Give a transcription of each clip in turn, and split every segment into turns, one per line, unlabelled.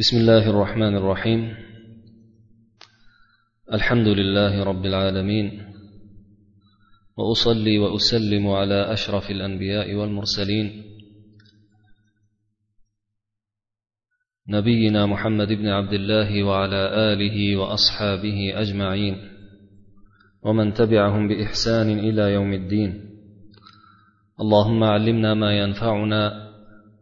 بسم الله الرحمن الرحيم. الحمد لله رب العالمين. وأصلي وأسلم على أشرف الأنبياء والمرسلين. نبينا محمد بن عبد الله وعلى آله وأصحابه أجمعين. ومن تبعهم بإحسان إلى يوم الدين. اللهم علمنا ما ينفعنا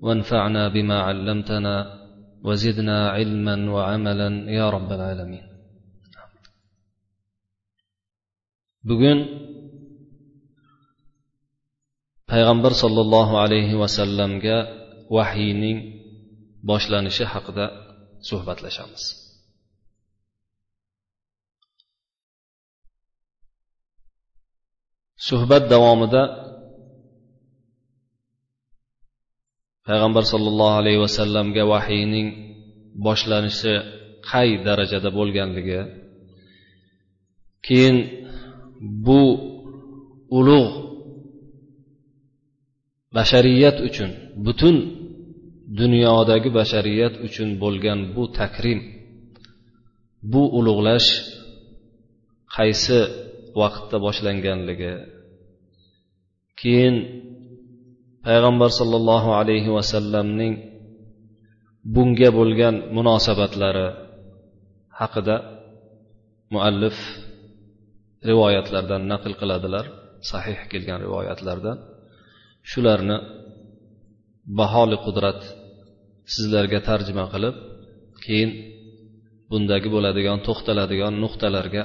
وانفعنا بما علمتنا. وزدنا علما وعملا يا رب العالمين bugun payg'ambar sollallohu alayhi vasallamga vahiyning boshlanishi haqida suhbatlashamiz suhbat davomida payg'ambar sollallohu alayhi vasallamga vahiyning boshlanishi qay darajada bo'lganligi. Keyin bu ulug' bashariyat uchun butun dunyodagi bashariyat uchun bo'lgan bu takrim bu ulug'lash qaysi vaqtda boshlanganligi. Keyin payg'ambar sollallohu alayhi vasallamning bunga bo'lgan munosabatlari haqida muallif rivoyatlardan naql qiladilar sahih kelgan rivoyatlardan. Shularni baholi qudrat sizlarga tarjima qilib keyin bundagi bo'ladigan to'xtaladigan nuqtalarga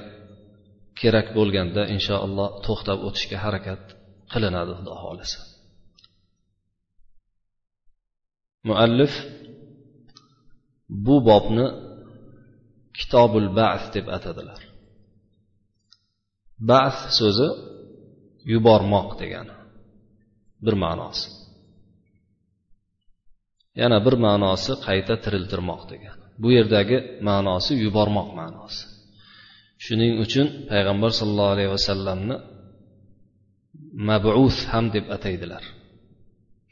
kerak bo'lganda inshaalloh to'xtab o'tishga harakat qilinadi xudo xohlasa. Muallif bu bobni kitobul ba'th deb atadilar. Ba'th so'zi yubormoq degani. Bir ma'nosi. Yana bir ma'nosi qayta tiriltirmoq degani. Bu yerdagi ma'nosi yubormoq ma'nosi. Shuning uchun payg'ambar sollallohu alayhi vasallamni mabus ham deb ataydilar.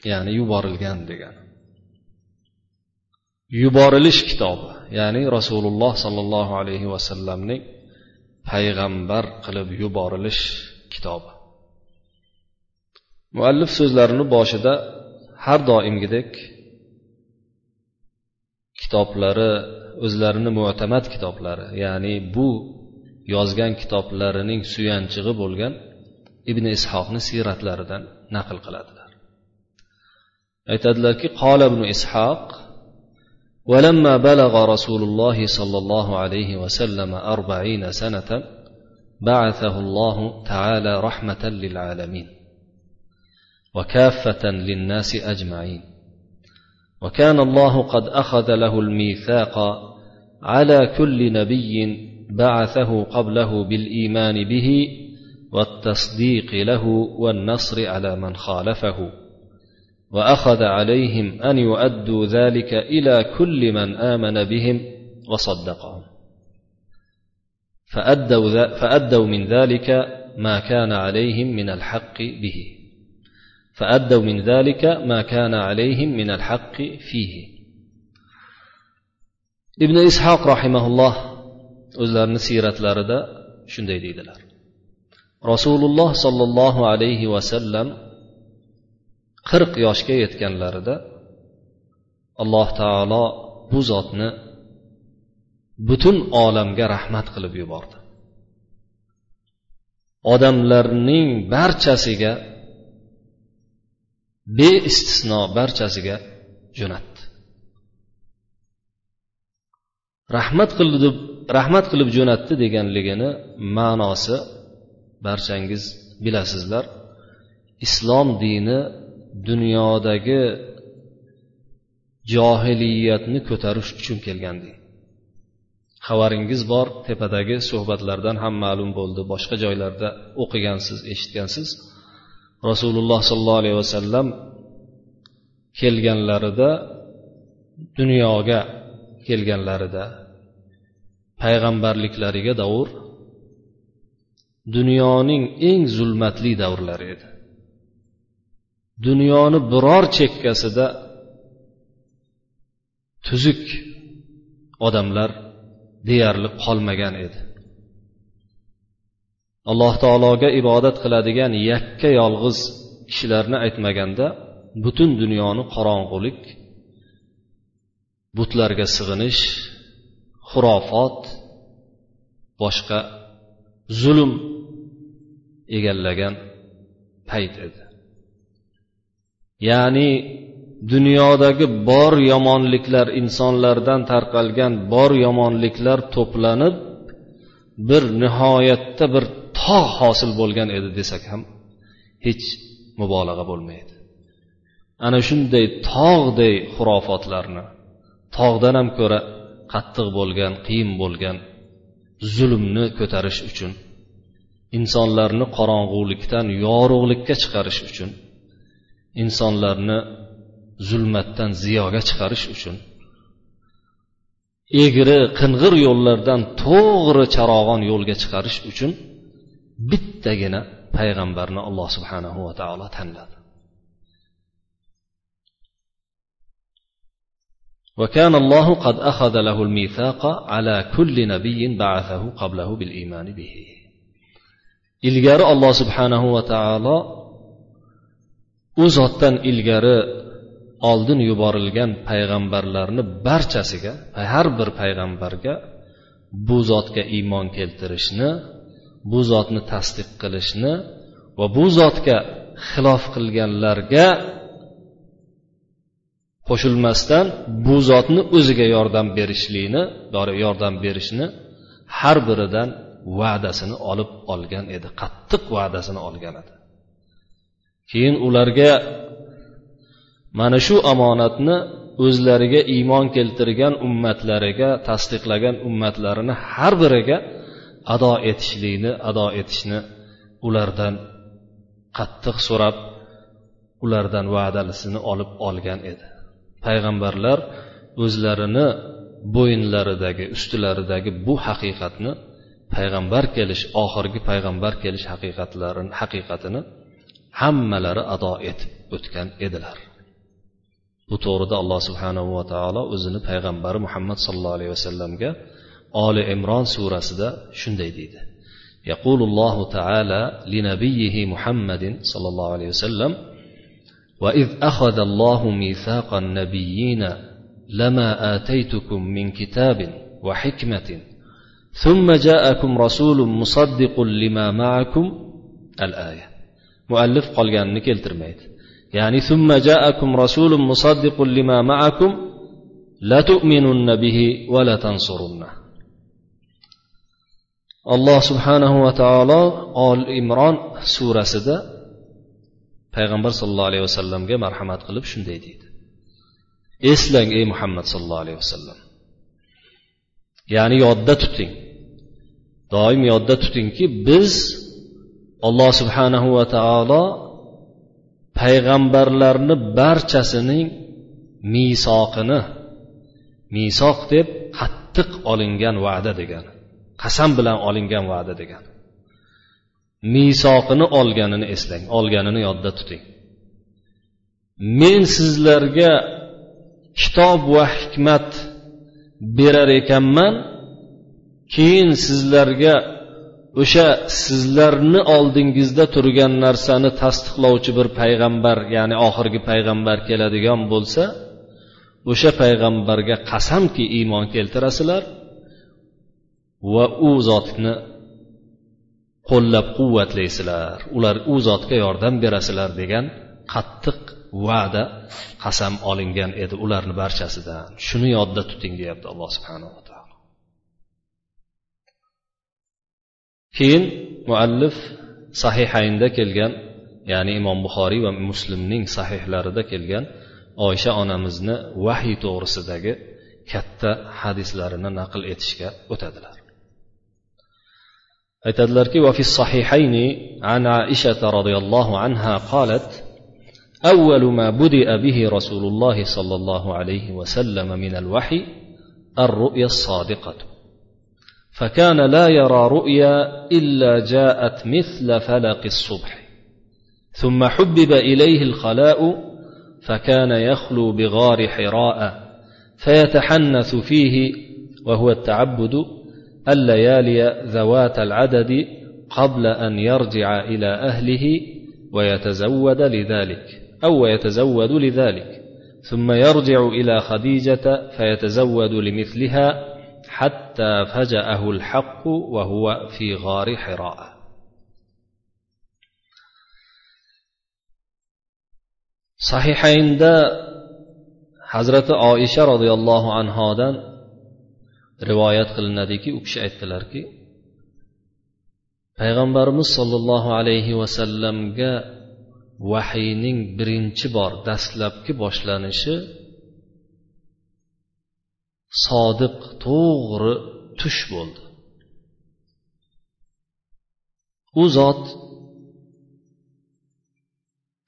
Ya'ni yuborilgan degani. Yuborilish kitobi. Ya'ni rasululloh sollallohu alayhi vasallamning payg'ambar qilib yuborilish kitobi. Muallif so'zlarini boshida har doimgidek kitoblari o'zlarini mo'tamad kitoblari ya'ni bu yozgan kitoblarining suyanchig'i bo'lgan ibn ishoqni siyratlaridan naql qiladilar. Aytadilarki qola ibn ishoq ولما بلغ رسول الله صلى الله عليه وسلم أربعين سنة بعثه الله تعالى رحمة للعالمين وكافة للناس أجمعين. وكان الله قد أخذ له الميثاق على كل نبي بعثه قبله بالإيمان به والتصديق له والنصر على من خالفه. وأخذ عليهم أن يؤدوا ذلك إلى كل من آمن بهم وصدقهم. فأدوا, فأدوا من ذلك ما كان عليهم من الحق به. فأدوا من ذلك ما كان عليهم من الحق فيه. ibn ishoq rahimaulloh o'zlarini siyratlarida shunday deydilar. rasululloh sollallohu alayhi vasallam qirq yoshga yetganlarida alloh taolo bu zotni butun olamga rahmat qilib yubordi. Odamlarning barchasiga beistisno barchasiga jo'natdi. Rahmat qildi rahmat qilib jo'natdi deganligini ma'nosi barchangiz bilasizlar islom dini dunyodagi johiliyatni ko'tarish uchun kelgandek xabaringiz bor tepadagi suhbatlardan ham ma'lum bo'ldi. Boshqa joylarda o'qigansiz eshitgansiz. Rasululloh sollallohu alayhi vasallam kelganlarida dunyoga kelganlarida payg'ambarliklariga davr dunyoning eng zulmatli davrlari edi. Dunyoni biror chekkasida tuzuk odamlar deyarli qolmagan edi. Alloh taologa ibodat qiladigan yakka yolg'iz kishilarni aytmaganda butun dunyoni qorong'ulik butlarga sig'inish xurofot boshqa zulm egallagan payt edi. Ya'ni dunyodagi bor yomonliklar insonlardan tarqalgan bor yomonliklar to'planib bir nihoyatda bir tog' hosil bo'lgan edi desak ham hech mubolag'a bo'lmaydi. Ana shunday tog'day xurofotlarni tog'dan ham ko'ra qattiq bo'lgan qiyin bo'lgan zulmni ko'tarish uchun insonlarni qorong'ulikdan yorug'likka chiqarish uchun insonlarni zulmatdan ziyoga chiqarish uchun egri qing'ir yo'llardan to'g'ri charog'on yo'lga chiqarish uchun bittagina payg'ambarni alloh subhanahu va taolo tanladi وكان الله قد أخذ له الميثاق على كل نبي بعثه قبله بالإيمان به ilgari alloh subhanahu va taolo u zotdan ilgari oldin yuborilgan payg'ambarlarni barchasiga har bir payg'ambarga bu zotga iymon keltirishni bu zotni tasdiq qilishni va bu zotga xilof qilganlarga qo'shilmasdan bu zotni o'ziga yordam berishlikni yordam berishni har biridan va'dasini olib olgan edi qattiq va'dasini olgan edi. Keyin ularga mana shu omonatni o'zlariga iymon keltirgan ummatlariga tasdiqlagan ummatlarini har biriga ado etishlikni ado etishni ulardan qattiq so'rab ulardan va'dalisini olib olgan edi. Payg'ambarlar o'zlarini bo'yinlaridagi ustilaridagi bu haqiqatni payg'ambar kelish oxirgi payg'ambar kelish haqiqatlarini haqiqatini hammalari ado etib o'tgan edilar bu to'g'rida alloh subhanahu va taolo o'zini payg'ambari muhammad sallallohu alayhi vasallamga oli imron surasida shunday deydi يقول الله تعالى لنبيه محمد صلى الله عليه وسلم واذ اخذ الله ميثاق النبيين لما اتيتكم من كتاب وحكمه ثم جاءكم رسول مصدق لما معكم الايه muallif qolganini keltirmaydi. Ya'ni summa jaakum rasulun musaddiqun lima ma'akum la tu'minunna bihi va la tansurunna. Alloh subhanahu va taolo ol imron surasida payg'ambar sollallohu alayhi vasallamga marhamat qilib shunday deydi. Eslang ey muhammad sollallohu alayhi vasallam ya'ni yodda tuting. Doim yodda tutingki biz alloh subhanahu va taolo payg'ambarlarni barchasining misoqini misoq deb qattiq olingan va'da degani qasam bilan olingan va'da degani misoqini olganini eslang olganini yodda tuting. Men sizlarga kitob va hikmat berar ekanman keyin sizlarga o'sha sizlarni oldingizda turgan narsani tasdiqlovchi bir payg'ambar ya'ni oxirgi payg'ambar keladigan bo'lsa o'sha payg'ambarga qasamki iymon keltirasizlar va u zotni qo'llab quvvatlaysizlar. Ular u zotga yordam berasizlar degan qattiq va'da qasam olingan edi ularni barchasidan. Shuni yodda tuting deyapti alloh subhanaa taolo keyin muallif sahihaynda kelgan ya'ni imom buxoriy va muslimning sahihlarida kelgan oysha onamizni vahiy to'g'risidagi katta hadislarini naql etishga o'tadilar aytadilarki وفي الصحيحين عن عائشة رضي الله عنها قالت أول ما بدأ به رسول الله صلى الله عليه وسلم من الوحي الرؤيا الصادقة فكان لا يرى رؤيا إلا جاءت مثل فلق الصبح. ثم حبب إليه الخلاء فكان يخلو بغار حراء فيتحنث فيه وهو التعبد الليالي ذوات العدد قبل أن يرجع إلى أهله ويتزود لذلك أو يتزود لذلك ثم يرجع إلى خديجة فيتزود لمثلها حتى فجأه الحق وهو في غار حراء sahihaynda hazrati oisha roziyallohu anhodan rivoyat qilinadiki u kishi aytdilarki payg'ambarimiz sollallohu alayhi vasallamga vahiyning birinchi bor dastlabki boshlanishi sodiq to'g'ri tush bo'ldi. U zot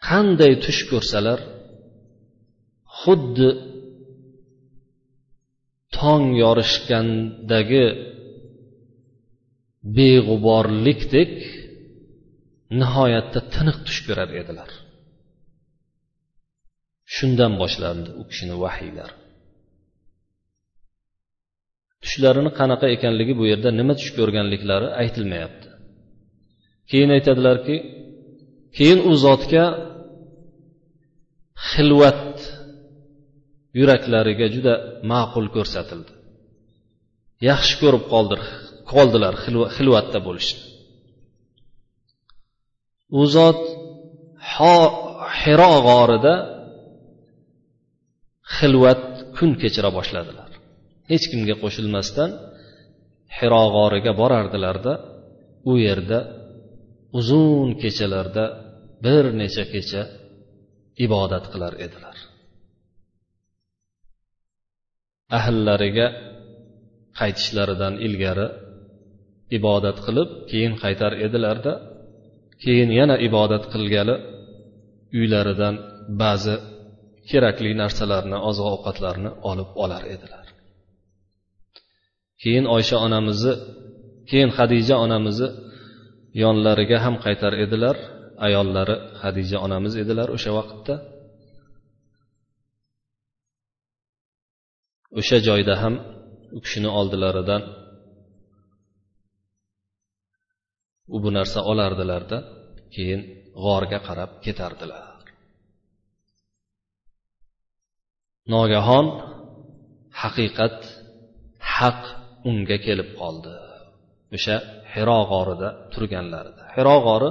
qanday tush ko'rsalar xuddi tong yorishgandagi beg'uborlikdek nihoyatda tiniq tush ko'rar edilar. Shundan boshlandi u kishini vahiylari. Tushlarini qanaqa ekanligi bu yerda nima tush ko'rganliklari aytilmayapti. Keyin aytadilarki keyin u zotga xilvat yuraklariga juda ma'qul ko'rsatildi. Yaxshi ko'rib qoldir qoldilar xilvatda bo'lishni. U zot hiro g'orida xilvat kun kechira boshladilar. Hech kimga qo'shilmasdan hiro g'origa borardilarda u yerda uzun kechalarda bir necha kecha ibodat qilar edilar. Ahllariga qaytishlaridan ilgari ibodat qilib keyin qaytar edilarda keyin yana ibodat qilgali uylaridan ba'zi kerakli narsalarni oziq ovqatlarni olib olar edilar. Keyin oysha onamizni keyin hadija onamizni yonlariga ham qaytar edilar ayollari hadija onamiz edilar o'sha vaqtda. O'sha joyda ham u kishini oldilaridan u bu narsa olardilarda keyin g'orga qarab ketardilar. Nogahon haqiqat haq unga kelib qoldi. O'sha hiro g'orida turganlarida. Hiro g'ori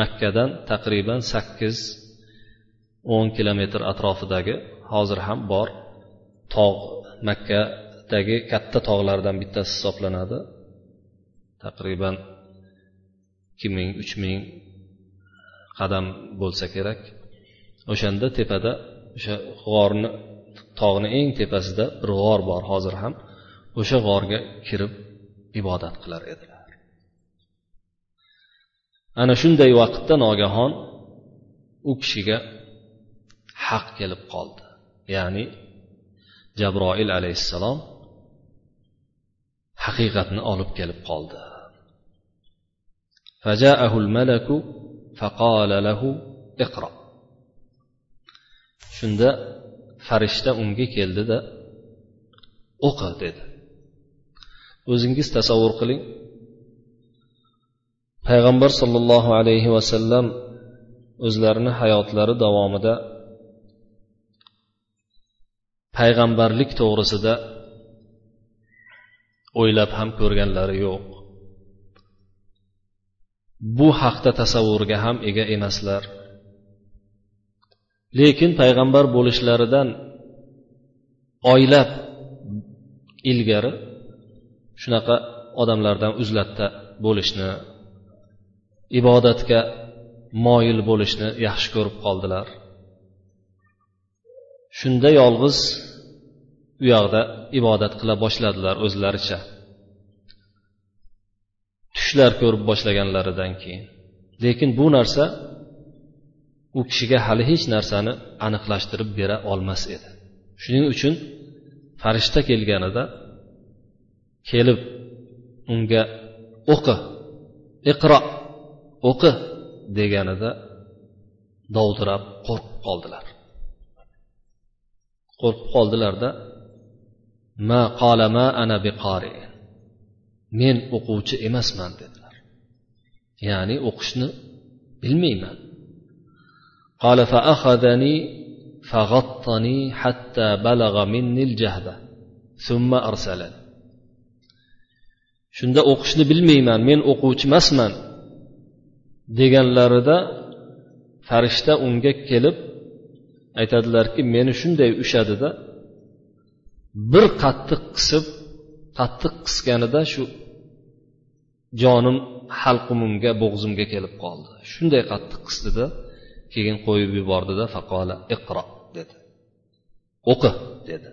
makkadan taqriban sakkiz o'n kilometr atrofidagi hozir ham bor tog' makkadagi katta tog'lardan bittasi hisoblanadi. Taqriban ikki ming uch ming qadam bo'lsa kerak. O'shanda tepada o'sha g'orni tog'ni eng tepasida bir g'or bor hozir ham. o'sha g'orga kirib ibodat qilar edilar ana shunday vaqtda nogahon u kishiga haq kelib qoldi ya'ni jabroil alayhissalom haqiqatni olib kelib qoldi فجاءه الملك فقال له اقرأ shunda farishta unga keldida o'qi dedi O'zingiz tasavvur qiling. Payg'ambar sollallohu alayhi vasallam o'zlarini hayotlari davomida payg'ambarlik to'g'risida o'ylab ham ko'rganlari yo'q. Bu haqda tasavvurga ham ega emaslar. Lekin payg'ambar bo'lishlaridan oylab ilgari shunaqa odamlardan uzlatda bo'lishni ibodatga moyil bo'lishni yaxshi ko'rib qoldilar. Shunda yolg'iz u yoqda ibodat qila boshladilar o'zlaricha. Tushlar ko'rib boshlaganlaridan keyin. Lekin bu narsa u kishiga hali hech narsani aniqlashtirib bera olmas edi. Shuning uchun farishta kelganida kelib unga o'qi iqro o'qi deganida dovdirab qo'rqib qoldilar qo'rqib qoldilarda ma qala ma ana biqari men o'quvchi emasman dedilar ya'ni o'qishni bilmayman قال فأخذني فغطني حتى بلغ مني الجهد ثم أرسلني shunda o'qishni bilmayman men o'quvchi emasman deganlarida farishta unga kelib aytadilarki meni shunday ushadida bir qattiq qisib qattiq qisganida shu jonim halqumimga bo'g'zimga kelib qoldi. Shunday qattiq qisdida keyin qo'yib yubordida faqola iqro dedi. O'qi dedi.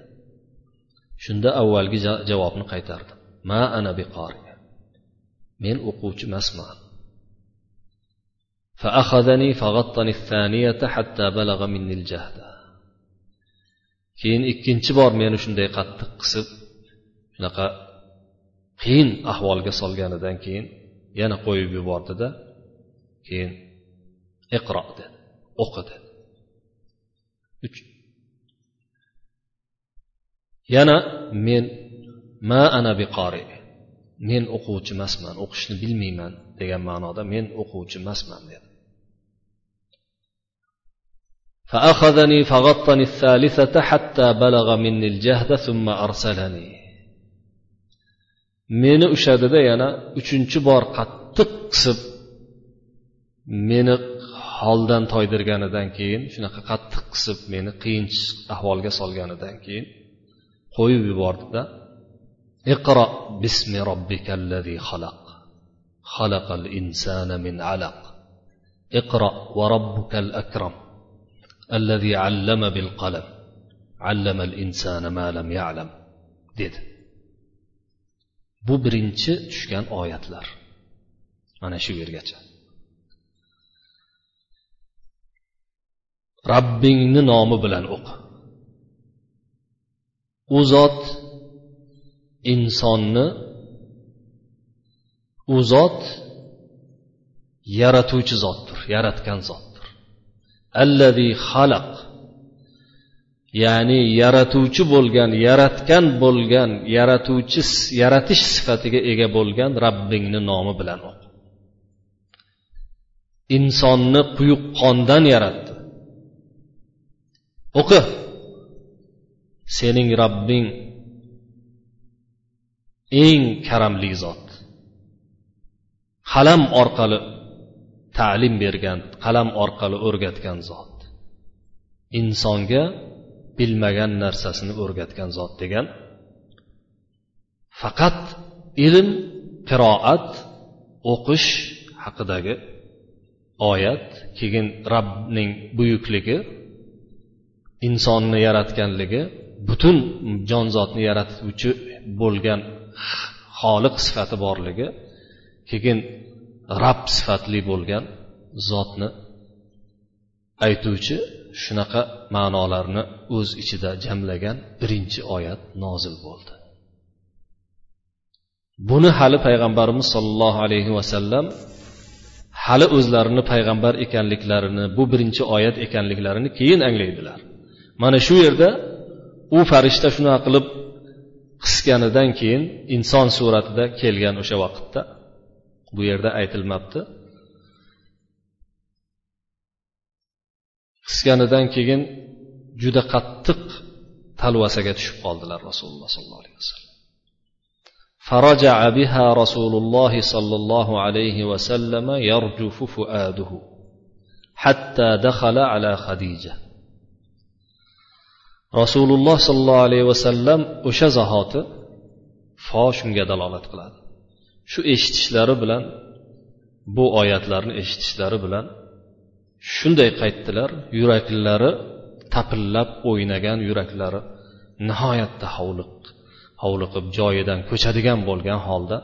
Shunda avvalgi javobni qaytardi ma ana biqori men o'quvchi emasman فأخذني فغطني الثانية حتى بلغ مني الجهد keyin ikkinchi bor meni shunday qattiq qisib shunaqa qiyin ahvolga solganidan keyin yana qo'yib yubordida keyin iqro dedi o'qi dedi yana men ma ana biqori men o'quvchi emasman o'qishni bilmayman degan ma'noda men o'quvchi emasman dedi فأخذني فغطني الثالثة حتى بلغ مني الجهد ثم أرسلني meni ushladida yana uchinchi bor qattiq qisib meni holdan toydirganidan keyin shunaqa qattiq qisib meni qiyin ahvolga solganidan keyin qo'yib yubordida iqro bismi robbikallazi xalaq خلق الإنسان من علق اقرأ وربك الأكرم الذي علم بالقلم علم الإنسان ما لم يعلم dedi bu birinchi tushgan oyatlar mana shu yergacha robbingni nomi bilan o'qi u zot insonni u zot yaratuvchi zotdir yaratgan zotdir. Allazi xalaq ya'ni yaratuvchi bo'lgan yaratgan bo'lgan yaratuvchi yaratish sifatiga ega bo'lgan rabbingni nomi bilan o'qi insonni quyuq qondan yaratdi. O'qi sening rabbing eng karamli zot. Qalam orqali ta'lim bergan qalam orqali o'rgatgan zot. Insonga bilmagan narsasini o'rgatgan zot degan. Faqat ilm qiroat o'qish haqidagi oyat keyin robbning buyukligi insonni yaratganligi butun jonzotni yaratuvchi bo'lgan xoliq sifati borligi keyin rab sifatli bo'lgan zotni aytuvchi shunaqa ma'nolarni o'z ichida jamlagan birinchi oyat nozil bo'ldi. Buni hali payg'ambarimiz sollallohu alayhi vasallam hali o'zlarini payg'ambar ekanliklarini bu birinchi oyat ekanliklarini keyin anglaydilar. Mana shu yerda u farishta shunaqa qilib qisganidan keyin inson suratida kelgan o'sha vaqtda bu yerda aytilmabdi qisganidan keyin juda qattiq talvasaga tushib qoldilar rasululloh sollallohu alayhi vasallam فرجع بها رسول الله صلى الله عليه وسلم يرجف فؤاده حتى دخل على خديجه rasululloh sollallohu alayhi vasallam o'sha zahoti fo shunga dalolat qiladi. Shu eshitishlari bilan bu oyatlarni eshitishlari bilan shunday qaytdilar yuraklari tapillab o'ynagan yuraklari nihoyatda hovliq hovliqib joyidan ko'chadigan bo'lgan holda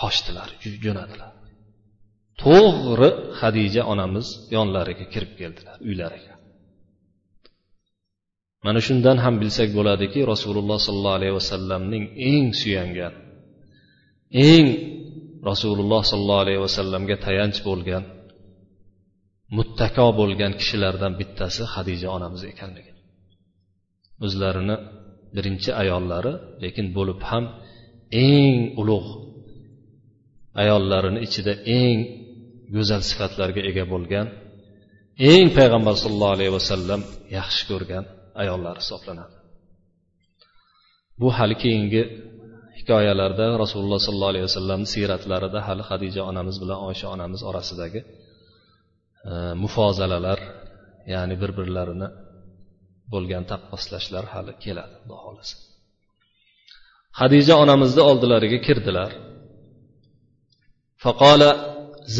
qochdilar jo'nadilar. To'g'ri hadija onamiz yonlariga kirib keldilar uylariga. Mana shundan ham bilsak bo'ladiki rasululloh sollallohu alayhi vasallamning eng suyangan eng rasululloh sollallohu alayhi vasallamga tayanch bo'lgan muttako bo'lgan kishilardan bittasi hadija onamiz ekanligi. O'zlarini birinchi ayollari lekin bo'lib ham eng ulug' ayollarini ichida eng go'zal sifatlarga ega bo'lgan eng payg'ambar sollallohu alayhi vasallam yaxshi ko'rgan ayollar hisoblanadi. Bu hali keyingi hikoyalarda rasululloh sollallohu alayhi vasallamni siyratlarida hali hadija onamiz bilan oysha onamiz orasidagi e, mufozalalar ya'ni bir birlarini bo'lgan taqqoslashlar hali keladi xudo xohlasa hadija onamizni oldilariga kirdilar. Faqola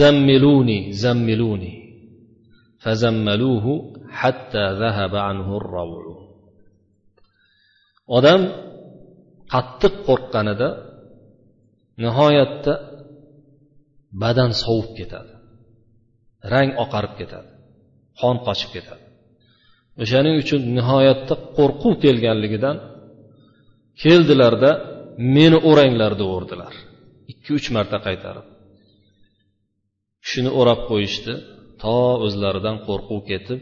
zammiluni zammiluni fazammaluhu hatta zahaba anhu odam qattiq qo'rqqanida nihoyatda badan sovib ketadi. Rang oqarib ketadi. Qon qochib ketadi. O'shaning uchun nihoyatda qo'rquv kelganligidan keldilarda meni o'ranglar deyaverdilar ikki uch marta qaytarib. Kishini o'rab qo'yishdi. To o'zlaridan qo'rquv ketib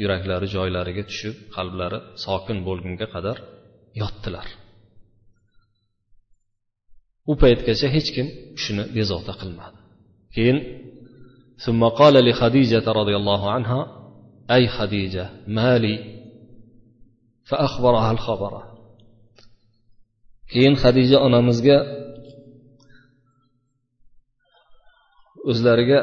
yuraklari joylariga tushib qalblari sokin bo'lgunga qadar yotdilar u paytgacha hech kim shuni bezovta qilmadi keyin ثم قال لخديجة رضي الله عنها أي خديجة ما لي فأخبرها الخبر keyin hadija onamizga o'zlariga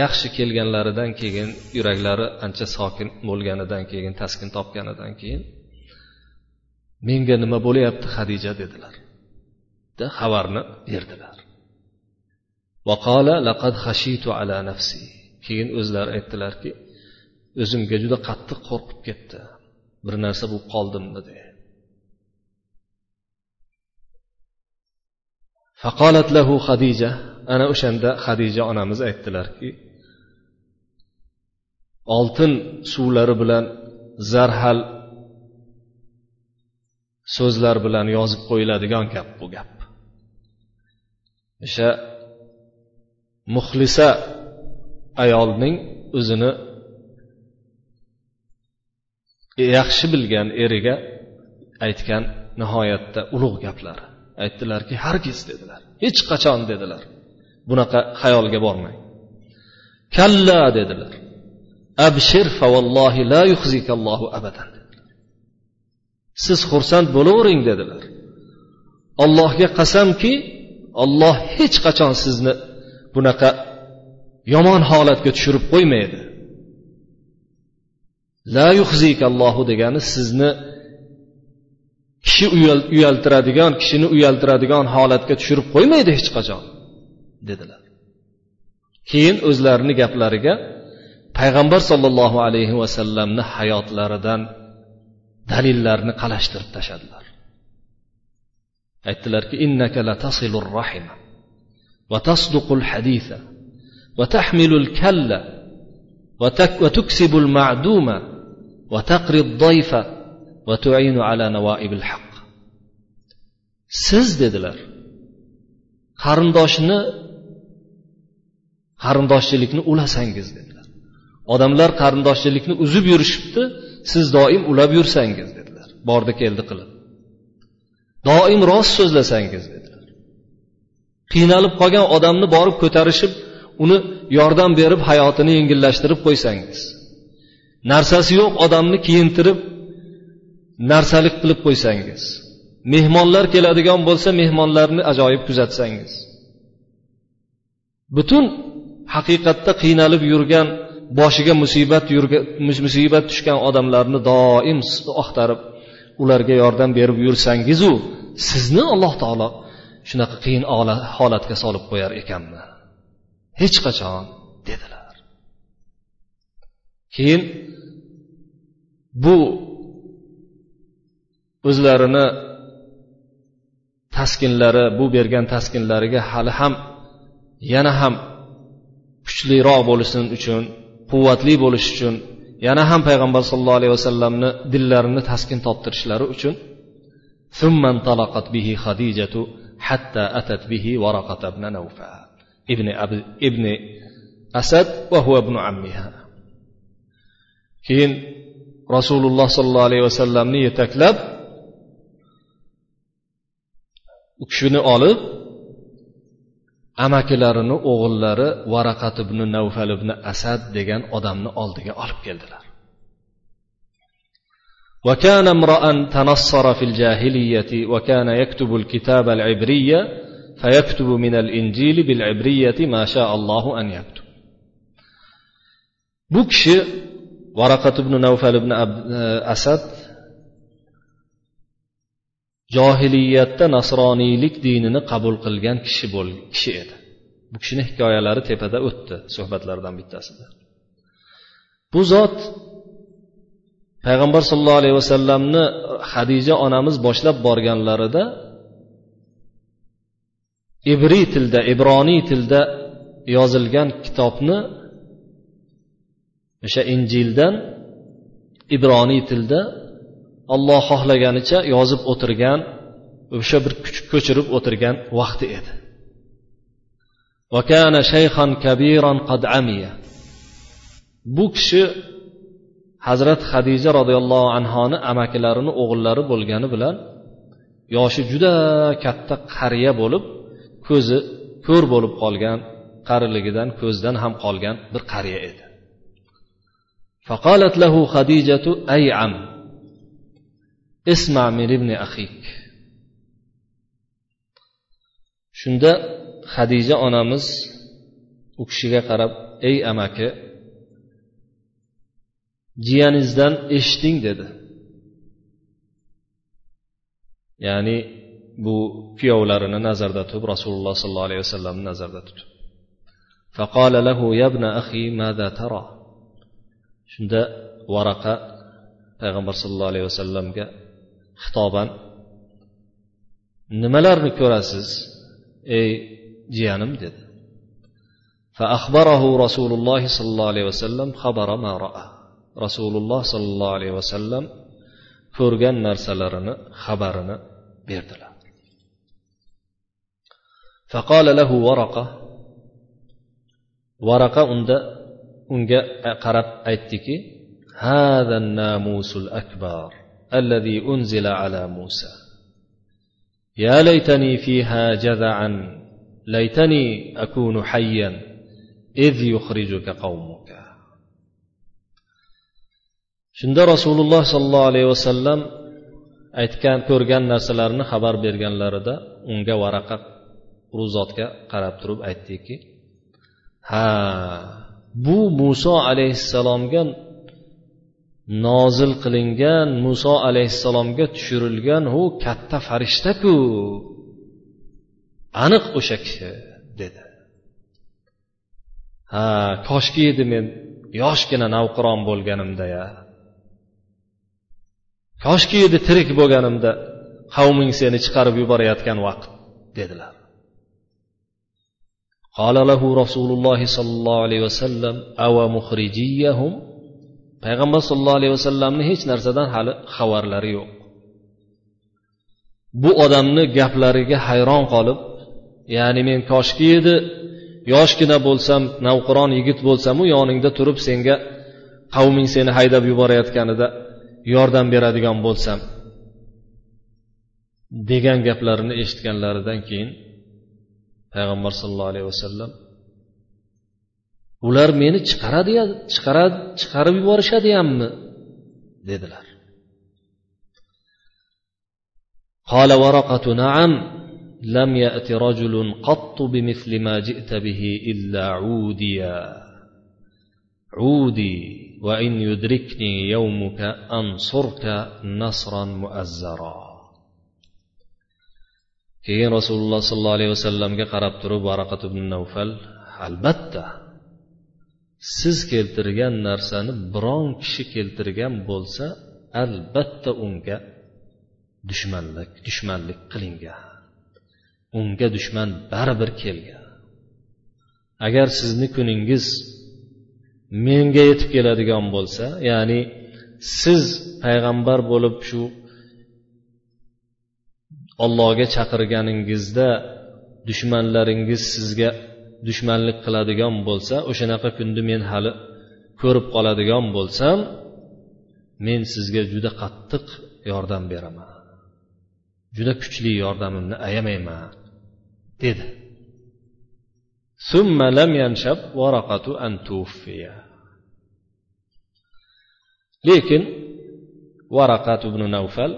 yaxshi kelganlaridan keyin yuraklari ancha sokin bo'lganidan keyin taskin topganidan keyin menga nima bo'lyapti hadija dedilar. Xabarni berdilar. Keyin o'zlari aytdilarki o'zimga juda qattiq qo'rqib ketdi. Bir narsa bo'lib qoldimmi? de faqolat lahu hadija ana o'shanda hadija onamiz aytdilarki oltin suvlari bilan zarhal so'zlar bilan yozib qo'yiladigan gap bu gap. O'sha muxlisa ayolning o'zini yaxshi bilgan eriga aytgan nihoyatda ulug' gaplari. Aytdilarki hargiz dedilar. Hech qachon dedilar. Bunaqa xayolga bormang. Kalla dedilar. Abshir favallohi la yuhzikallohu abadan. Siz xursand bo'lavering dedilar. Allohga qasamki olloh hech qachon sizni bunaqa yomon holatga tushirib qo'ymaydi. La yuhzikallohu degani sizni kishi uyaltiradigan kishini uyaltiradigan holatga tushirib qo'ymaydi hech qachon. Dedilar. Keyin o'zlarini gaplariga payg'ambar sollallohu alayhi vasallamni hayotlaridan dalillarni qalashtirib tashladilar. Aytdilarki innaka latasilur rahima va tasduqul haditha va tahmilul kalla va tuksibul ma'duma va taqrid dayfa va tu'inu ala nawaibil haqq. Siz dedilar qarindoshni qarindoshchilikni ulasangiz dedilar. Odamlar qarindoshchilikni uzib yurishibdi siz doim ulab yursangiz dedilar. Bordi keldi qilib. Doim rost so'zlasangiz dedilar. Qiynalib qolgan odamni borib ko'tarishib uni yordam berib hayotini yengillashtirib qo'ysangiz. Narsasi yo'q odamni kiyintirib narsalik qilib qo'ysangiz. Mehmonlar keladigan bo'lsa mehmonlarni ajoyib kuzatsangiz. Butun haqiqatda qiynalib yurgan boshiga musibat musibat tushgan odamlarni doim oqtarib ularga yordam berib yursangizu sizni alloh taolo shunaqa qiyin holatga solib qo'yar ekanmi? Hech qachon dedilar. Keyin bu o'zlarini taskinlari bu bergan taskinlariga hali ham yana ham kuchliroq bo'lishsin uchun quvvatli bo'lish uchun yana ham payg'ambar sollallohu alayhi vasallamni dillarini taskin toptirishlari uchun bihi hatta atat bihi ibn ibn ibn asad va ibn ammiha. Keyin rasululloh sollallohu alayhi vasallamni yetaklab u kishini olib amakilarini o'g'illari varaqat ibn navfal ibn asad degan odamni oldiga olib keldilar وكان امرأ تنصر في الجاهلية وكان يكتب الكتاب العبرية فيكتب من الإنجيل بالعبرية ما شاء الله أن يكتب bu kishi varaqat ibn navfal ibn asad johiliyatda nasroniylik dinini qabul qilgan kishi bo'l kishi edi. Bu kishini hikoyalari tepada o'tdi suhbatlardan bittasida. Bu zot payg'ambar sollallohu alayhi vasallamni hadija onamiz boshlab borganlarida ibriy tilda ibroniy tilda yozilgan kitobni o'sha injildan ibroniy tilda olloh xohlaganicha yozib o'tirgan o'sha bir ko'chirib o'tirgan vaqti edi bu kishi hazrat hadija roziyallohu anhoni amakilarini o'g'illari bo'lgani bilan yoshi juda katta qariya bo'lib ko'zi ko'r bo'lib qolgan qariligidan ko'zdan ham qolgan bir qariya edi فقالت له خديجة أي عم اسمع من ابن أخيك shunda hadija onamiz u kishiga qarab ey amaki jiyaningizdan eshiting dedi ya'ni bu kuyovlarini nazarda tutib rasululloh sollallohu alayhi vasallamni nazarda tutib فقال له يا ابن أخي ماذا ترى shunda varaqa payg'ambar sallallohu alayhi vasallamga xitoban nimalarni ko'rasiz ey jiyanim dedi فأخبره رسول الله صلى الله عليه وسلم خبر ما رأى rasululloh sollallohu alayhi vasallam ko'rgan narsalarini xabarini berdilar فقال له ورقة ورقة unda unga qarab aytdiki هذا الناموس الأكبر الذي أنزل على موسى يا ليتني فيها جذعا ليتني أكون حيا إذ يخرجك قومك shunda rasululloh sollallohu alayhi vasallam aytgan ko'rgan narsalarini xabar berganlarida unga varaqa u zotga qarab turib aytdiki ha bu muso alayhissalomga nozil qilingan muso alayhissalomga tushirilgan u katta farishtaku aniq o'sha kishi dedi ha koshki edi men yoshgina navqiron bo'lganimda ya koshki edi tirik bo'lganimda qavming seni chiqarib yuborayotgan vaqt dedilar قال له رسول الله صلى الله عليه وسلم أو مخرجيهم payg'ambar sollallohu alayhi vasallamni hech narsadan hali xabarlari yo'q. Bu odamni gaplariga hayron qolib ya'ni men koshki edi yoshgina bo'lsam navqiron yigit bo'lsamu yoningda turib senga qavming seni haydab yuborayotganida yordam beradigan bo'lsam degan gaplarini eshitganlaridan keyin payg'ambar sollallohu alayhi vasallam ular meni chiqaradi chiqarib yuborishadiyammi dedilar قال ورقة نعم لم يأت رجل قط بمثل ما جئت به إلا عوديا عودي وإن يدركني يومك أنصرك نصرا مؤزرا keyin rasululloh sollallohu alayhi vasallamga qarab turib varaqat ibn navfal albatta siz keltirgan narsani biron kishi keltirgan bo'lsa albatta unga dushmanlik dushmanlik qilingan. Unga dushman baribir kelgan. Agar sizni kuningiz menga yetib keladigan bo'lsa ya'ni siz payg'ambar bo'lib shu ollohga chaqirganingizda dushmanlaringiz sizga dushmanlik qiladigan bo'lsa o'shanaqa kunni men hali ko'rib qoladigan bo'lsam men sizga juda qattiq yordam beraman. Juda kuchli yordamimni ayamayman dedi. Lekin varaqat ibn navfal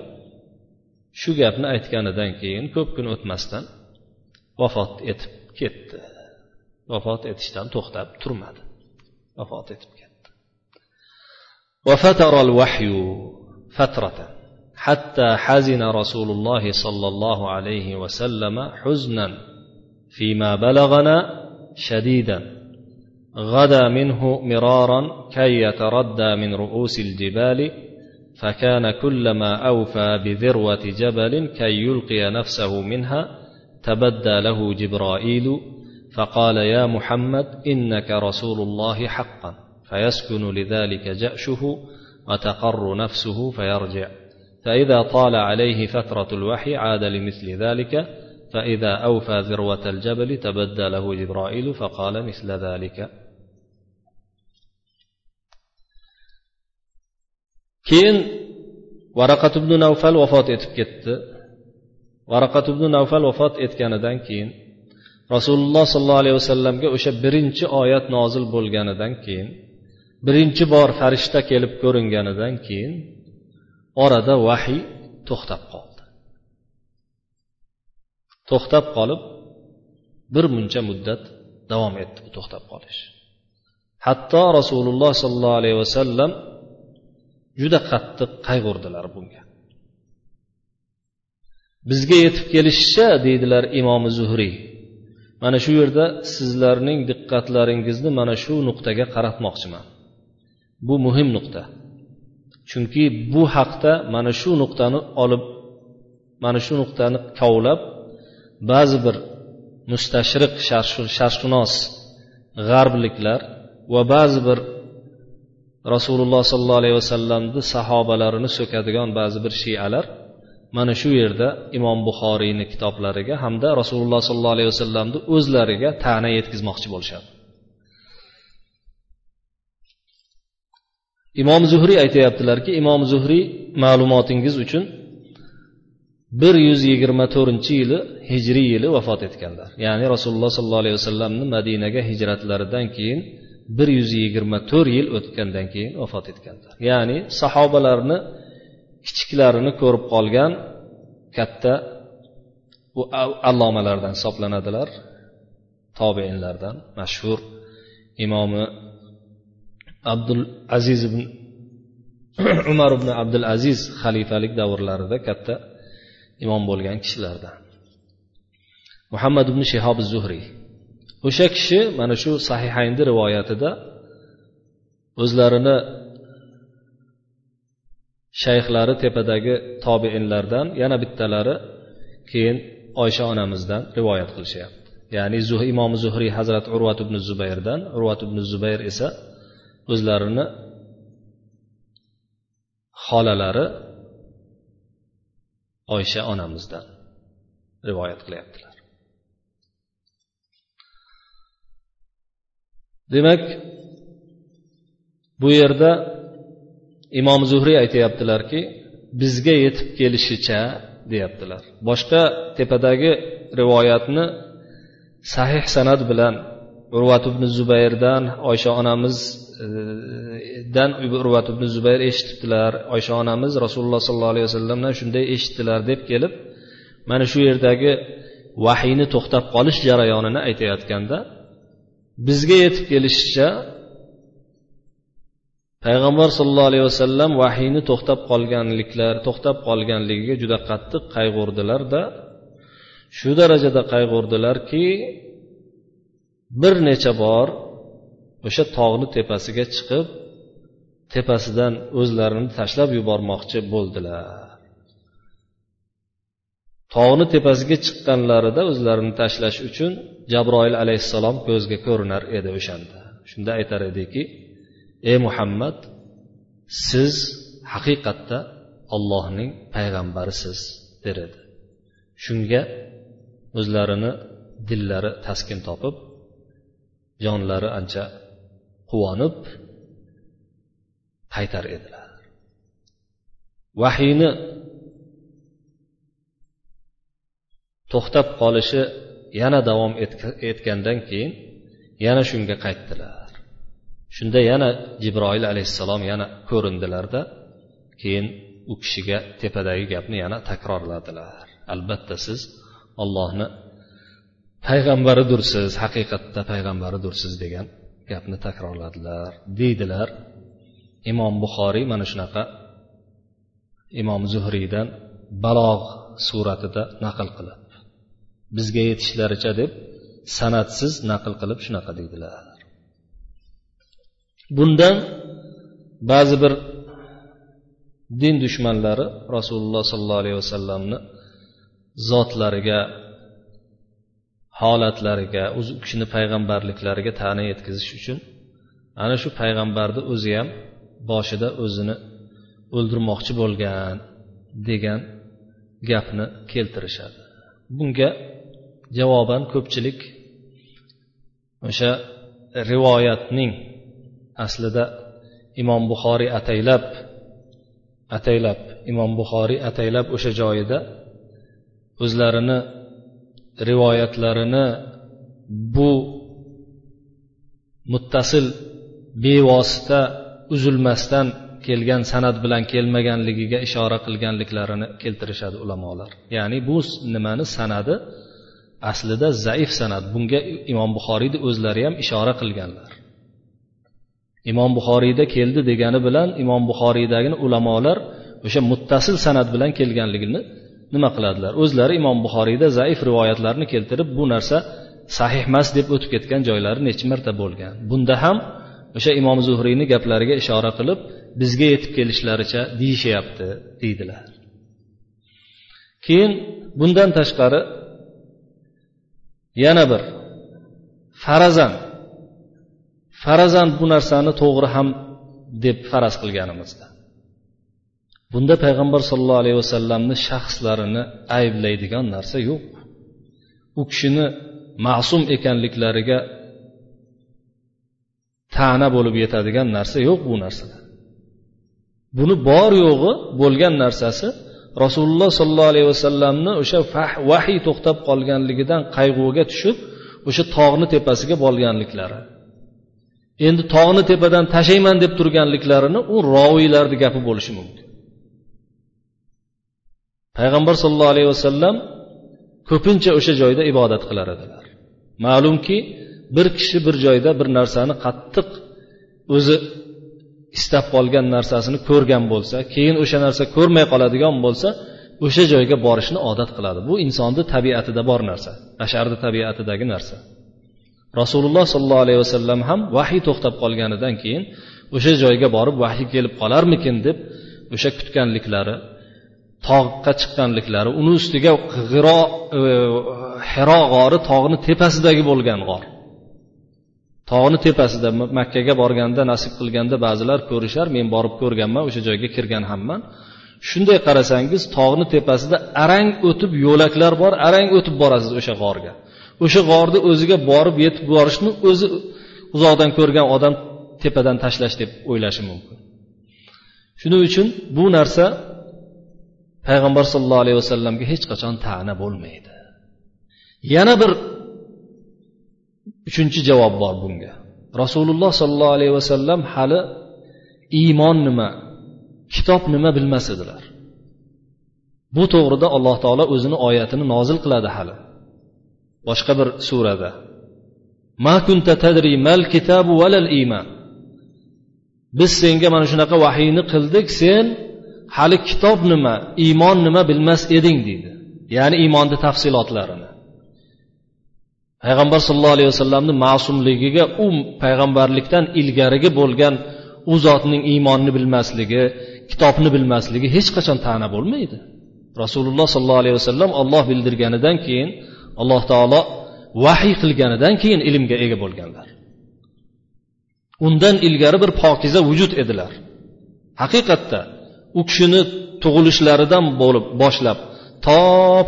shu gapni aytganidan keyin ko'p kun o'tmasdan vafot etib ketdi. Vafot etishdan to'xtab turmadi. Vafot etib ketdi. وفتر الوحي فترة حتى حزن رسول الله صلى الله عليه وسلم حزنا فيما بلغنا شديدا غدا منه مرارا كي يتردى من رؤوس الجبال فكان كلما اوفى بذروه جبل كي يلقي نفسه منها تبدى له جبرائيل فقال يا محمد إنك رسول الله حقا فيسكن لذلك جأشه وتقر نفسه فيرجع. فإذا طال عليه فترة الوحي عاد لمثل ذلك فإذا أوفى ذروة الجبل تبدى له جبرائيل فقال مثل ذلك. keyin varaqat ibn navfal vafot etib ketdi varaqat ibn navfal vafot etganidan keyin rasululloh sollallohu alayhi vasallamga o'sha birinchi oyat nozil bo'lganidan keyin birinchi bor farishta kelib ko'ringanidan keyin orada vahiy to'xtab qoldi. To'xtab qolib bir muncha muddat davom etdi bu to'xtab qolish. Hatto rasululloh sollallohu alayhi vasallam juda qattiq qayg'urdilar bunga. Bizga yetib kelishicha deydilar imomi zuhriy mana shu yerda sizlarning diqqatlaringizni mana shu nuqtaga qaratmoqchiman. Bu muhim nuqta. Chunki bu haqda mana shu nuqtani olib mana shu nuqtani kovlab ba'zi bir mustashriq sharshunos g'arbliklar va ba'zi bir rasululloh sollallohu alayhi vasallamni sahobalarini so'kadigan ba'zi bir shialar mana shu yerda imom buxoriyni kitoblariga hamda rasululloh sollallohu alayhi vasallamni o'zlariga ta'na yetkazmoqchi bo'lishadi. Imom zuhriy aytyaptilarki imom zuhriy ma'lumotingiz uchun bir yuz yigirma to'rtinchi yili hijriy yili vafot etganlar. Ya'ni rasululloh sollallohu alayhi vasallamni madinaga hijratlaridan keyin bir yuz yigirma to'rt yil o'tgandan keyin vafot etganlar. Ya'ni sahobalarni kichiklarini ko'rib qolgan katta bu allomalardan hisoblanadilar. Tobeinlardan mashhur imomi abdul aziz ibn umar ibn abdul aziz xalifalik davrlarida katta imom bo'lgan kishilardan. Muhammad ibn shihob zuhriy o'sha kishi mana shu sahihaynni rivoyatida o'zlarini shayxlari tepadagi tobeinlardan yana bittalari keyin oysha onamizdan rivoyat qilishyapti. Ya'ni imom zuhriy hazrat urvat ibn zubayrdan urvat ibn zubayr esa o'zlarini xolalari oysha onamizdan rivoyat qilyaptilar. Demak bu yerda imom zuhriy aytyaptilarki bizga yetib kelishicha deyaptilar. Boshqa tepadagi rivoyatni sahih san'at bilan urvat ibn zubayrdan oysha onamizdan e, urvat ibn zubayr eshitibdilar. Oysha onamiz rasululloh sollallohu alayhi vasallamdan shunday eshitdilar deb kelib mana shu yerdagi vahiyni to'xtab qolish jarayonini aytayotganda bizga yetib kelishicha payg'ambar sollallohu alayhi vasallam vahiyni to'xtab qolganliklar to'xtab qolganligiga juda qattiq qayg'urdilarda shu darajada qayg'urdilarki bir necha bor o'sha tog'ni tepasiga chiqib tepasidan o'zlarini tashlab yubormoqchi bo'ldilar. Tog'ni tepasiga chiqqanlarida o'zlarini tashlash uchun jabroil alayhissalom ko'zga ko'rinar edi o'shanda. Shunda aytar ediki ey muhammad siz haqiqatda ollohning payg'ambarisiz der edi shunga o'zlarini dillari taskin topib jonlari ancha quvonib qaytar edilar. Vahiyni to'xtab qolishi yana davom etgandan keyin yana shunga qaytdilar. Shunda yana jibroil alayhissalom yana ko'rindilarda keyin u kishiga tepadagi gapni yana takrorladilar. Albatta siz ollohni payg'ambaridursiz haqiqatda payg'ambaridursiz degan gapni takrorladilar deydilar. Imom buxoriy mana shunaqa imom zuhriydan balog' suratida naql qilib bizga yetishlaricha deb san'atsiz naql qilib shunaqa deydilar. Bundan ba'zi bir din dushmanlari rasululloh sollallohu alayhi vasallamni zotlariga holatlariga u kishini payg'ambarliklariga ta'na yetkazish uchun ana shu payg'ambarni o'zi ham boshida o'zini o'ldirmoqchi bo'lgan degan gapni keltirishadi. Bunga javoban ko'pchilik o'sha rivoyatning aslida imom buxoriy ataylab ataylab imom buxoriy ataylab o'sha joyida o'zlarini rivoyatlarini bu muttasil bevosita uzilmasdan kelgan san'at bilan kelmaganligiga ishora qilganliklarini keltirishadi ulamolar. Ya'ni bu nimani sanadi aslida zaif san'at. Bunga imom buxoriyni o'zlari ham ishora qilganlar. Imom buxoriyda keldi degani bilan imom buxoriydagini ulamolar o'sha muttasil san'at bilan kelganligini nima qiladilar? O'zlari imom buxoriyda zaif rivoyatlarni keltirib bu narsa sahih emas deb o'tib ketgan joylari necha marta bo'lgan. Bunda ham o'sha imom zuhriyni gaplariga ishora qilib bizga yetib kelishlaricha deyishyapti deydilar. Keyin bundan tashqari yana bir farazan. Farazan bu narsani to'g'ri ham deb faraz qilganimizda. Bunda payg'ambar sollallohu alayhi vasallamni shaxslarini ayblaydigan narsa yo'q. U kishini ma'sum ekanliklariga ta'na bo'lib yetadigan narsa yo'q bu narsada buni bor yo'g'i bo'lgan narsasi rasululloh sollallohu alayhi vasallamni o'sha vahiy to'xtab qolganligidan qayg'uga tushib o'sha tog'ni tepasiga borganliklari. Endi tog'ni tepadan tashlayman deb turganliklarini u roviylarni gapi bo'lishi mumkin. Payg'ambar sollallohu alayhi vasallam ko'pincha o'sha joyda ibodat qilar edilar. Ma'lumki bir kishi bir joyda bir narsani qattiq o'zi istab qolgan narsasini ko'rgan bo'lsa keyin o'sha narsa ko'rmay qoladigan bo'lsa o'sha joyga borishni odat qiladi. Bu insonni tabiatida bor narsa basharni tabiatidagi narsa. Rasululloh sollallohu alayhi vasallam ham vahiy to'xtab qolganidan keyin o'sha joyga borib vahiy kelib qolarmikin? deb o'sha kutganliklari tog'ga chiqqanliklari uni ustiga g'iro e, hiro g'ori tog'ni tepasidagi bo'lgan g'or. Tog'ni tepasida makkaga borganda nasib qilganda ba'zilar ko'rishar men borib ko'rganman o'sha joyga kirgan hamman. Shunday qarasangiz tog'ni tepasida arang o'tib yo'laklar bor arang o'tib borasiz o'sha g'orga. O'sha g'orni o'ziga borib yetib borishni o'zi uzoqdan ko'rgan odam tepadan tashlash deb o'ylashi mumkin. Shuning uchun bu narsa payg'ambar sollallohu alayhi vasallamga hech qachon ta'na bo'lmaydi. Yana bir uchinchi javob bor bunga. Rasululloh sollallohu alayhi vasallam hali iymon nima kitob nima bilmas edilar. Bu to'g'rida alloh taolo o'zini oyatini nozil qiladi hali. Boshqa bir surada. Ma kunta tadri mal kitabu valal iymon biz senga mana shunaqa vahiyni qildik sen hali kitob nima iymon nima bilmas eding deydi. Ya'ni iymonni tafsilotlarini. Payg'ambar sollallohu alayhi vasallamni ma'sumligiga u payg'ambarlikdan ilgarigi bo'lgan u zotning iymonni bilmasligi kitobni bilmasligi hech qachon ta'na bo'lmaydi. Rasululloh sollallohu alayhi vasallam olloh bildirganidan keyin alloh taolo vahiy qilganidan keyin ilmga ega bo'lganlar. Undan ilgari bir pokiza vujud edilar. Haqiqatda u kishini tug'ilishlaridan bo'lib boshlab to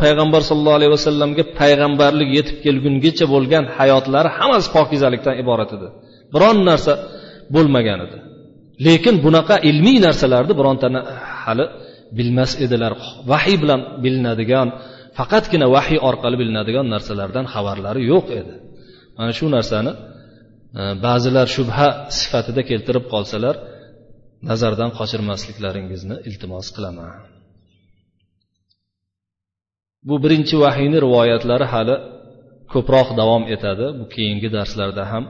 payg'ambar sollallohu alayhi vasallamga payg'ambarlik yetib kelgungacha bo'lgan hayotlari hammasi pokizalikdan iborat edi. Biron narsa bo'lmagan edi. Lekin bunaqa ilmiy narsalarni birontani hali bilmas edilar. Vahiy bilan bilinadigan faqatgina vahiy orqali bilinadigan narsalardan xabarlari yo'q edi. Mana shu narsani e, ba'zilar shubha sifatida keltirib qolsalar nazardan qochirmasliklaringizni iltimos qilaman. Bu birinchi vahiyni rivoyatlari hali ko'proq davom etadi. Bu keyingi darslarda ham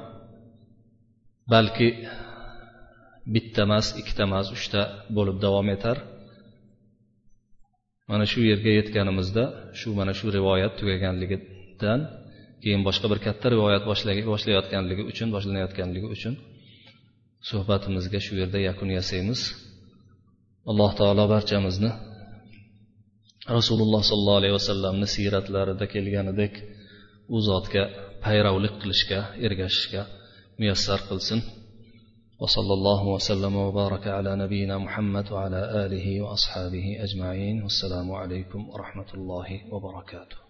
balki bitta emas ikkita emas uchta bo'lib davom etar. Mana shu yerga yetganimizda shu mana shu rivoyat tugaganligidan keyin boshqa bir katta rivoyat boshlayotganligi uchun boshlanayotganligi uchun suhbatimizga shu yerda yakun yasaymiz. Alloh taolo barchamizni rasululloh sollallohu alayhi vasallamni siyratlarida kelganidek u zotga payravlik qilishga ergashishga muyassar qilsin. وصلى الله وسلم وبارك على نبينا محمد وعلى آله وأصحابه أجمعين والسلام عليكم ورحمة الله وبركاته